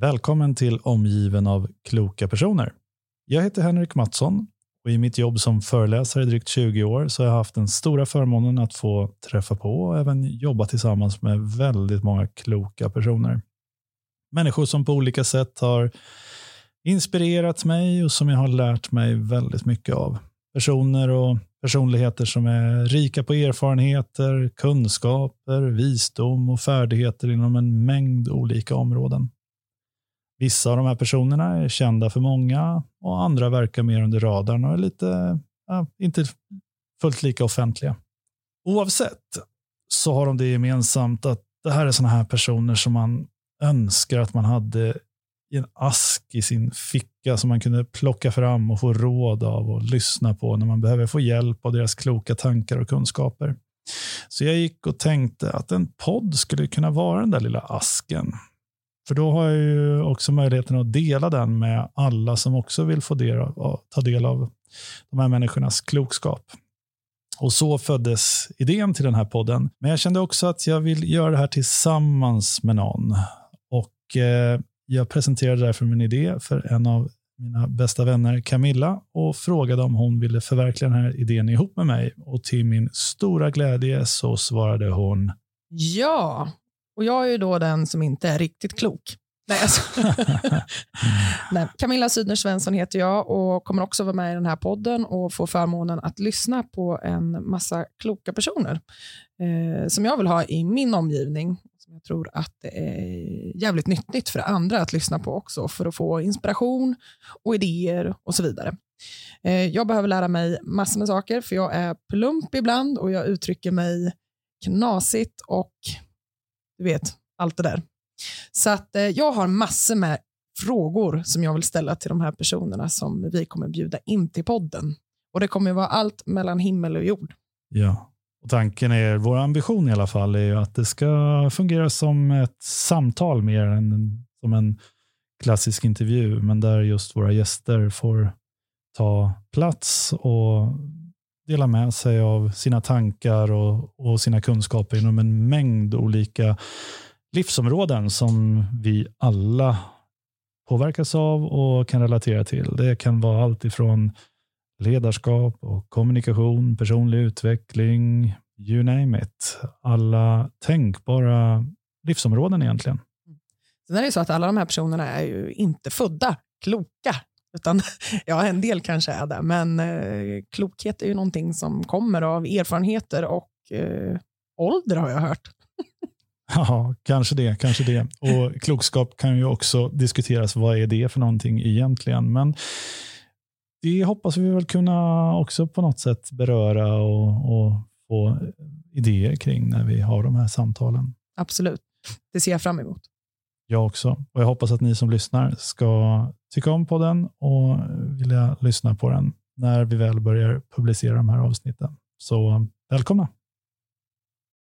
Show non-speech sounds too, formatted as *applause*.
Välkommen till Omgiven av kloka personer. Jag heter Henrik Mattsson och i mitt jobb som föreläsare i drygt 20 år så har jag haft den stora förmånen att få träffa på och även jobba tillsammans med väldigt många kloka personer. Människor som på olika sätt har inspirerat mig och som jag har lärt mig väldigt mycket av. Personer och personligheter som är rika på erfarenheter, kunskaper, visdom och färdigheter inom en mängd olika områden. Vissa av de här personerna är kända för många och andra verkar mer under radarn och är lite, ja, inte fullt lika offentliga. Oavsett så har de det gemensamt att det här är sådana här personer som man önskar att man hade i en ask i sin ficka som man kunde plocka fram och få råd av och lyssna på när man behöver få hjälp av deras kloka tankar och kunskaper. Så jag gick och tänkte att en podd skulle kunna vara den där lilla asken för då har jag ju också möjligheten att dela den med alla som också vill få del av, ta del av de här människornas klokskap. Och så föddes idén till den här podden. Men jag kände också att jag vill göra det här tillsammans med någon. Och eh, jag presenterade därför min idé för en av mina bästa vänner Camilla och frågade om hon ville förverkliga den här idén ihop med mig. Och till min stora glädje så svarade hon Ja, och jag är ju då den som inte är riktigt klok. Nej, alltså. *laughs* Nej, Camilla Sydner Svensson heter jag och kommer också vara med i den här podden och få förmånen att lyssna på en massa kloka personer eh, som jag vill ha i min omgivning. Som jag tror att det är jävligt nyttigt för andra att lyssna på också för att få inspiration och idéer och så vidare. Eh, jag behöver lära mig massor med saker för jag är plump ibland och jag uttrycker mig knasigt och du vet, allt det där. Så att, eh, jag har massor med frågor som jag vill ställa till de här personerna som vi kommer bjuda in till podden. Och det kommer vara allt mellan himmel och jord. Ja, och tanken är, vår ambition i alla fall, är att det ska fungera som ett samtal mer än som en klassisk intervju, men där just våra gäster får ta plats och dela med sig av sina tankar och, och sina kunskaper inom en mängd olika livsområden som vi alla påverkas av och kan relatera till. Det kan vara allt ifrån ledarskap och kommunikation, personlig utveckling, you name it. Alla tänkbara livsområden egentligen. Mm. Sen är det så att alla de här personerna är ju inte födda kloka. Utan, *laughs* ja, en del kanske är det, men eh, klokhet är ju någonting som kommer av erfarenheter och eh, ålder har jag hört. *laughs* Ja, kanske det. Kanske det. Och klokskap kan ju också diskuteras. Vad är det för någonting egentligen? Men det hoppas vi väl kunna också på något sätt beröra och, och få idéer kring när vi har de här samtalen. Absolut. Det ser jag fram emot. Jag också. Och jag hoppas att ni som lyssnar ska tycka om podden och vilja lyssna på den när vi väl börjar publicera de här avsnitten. Så välkomna!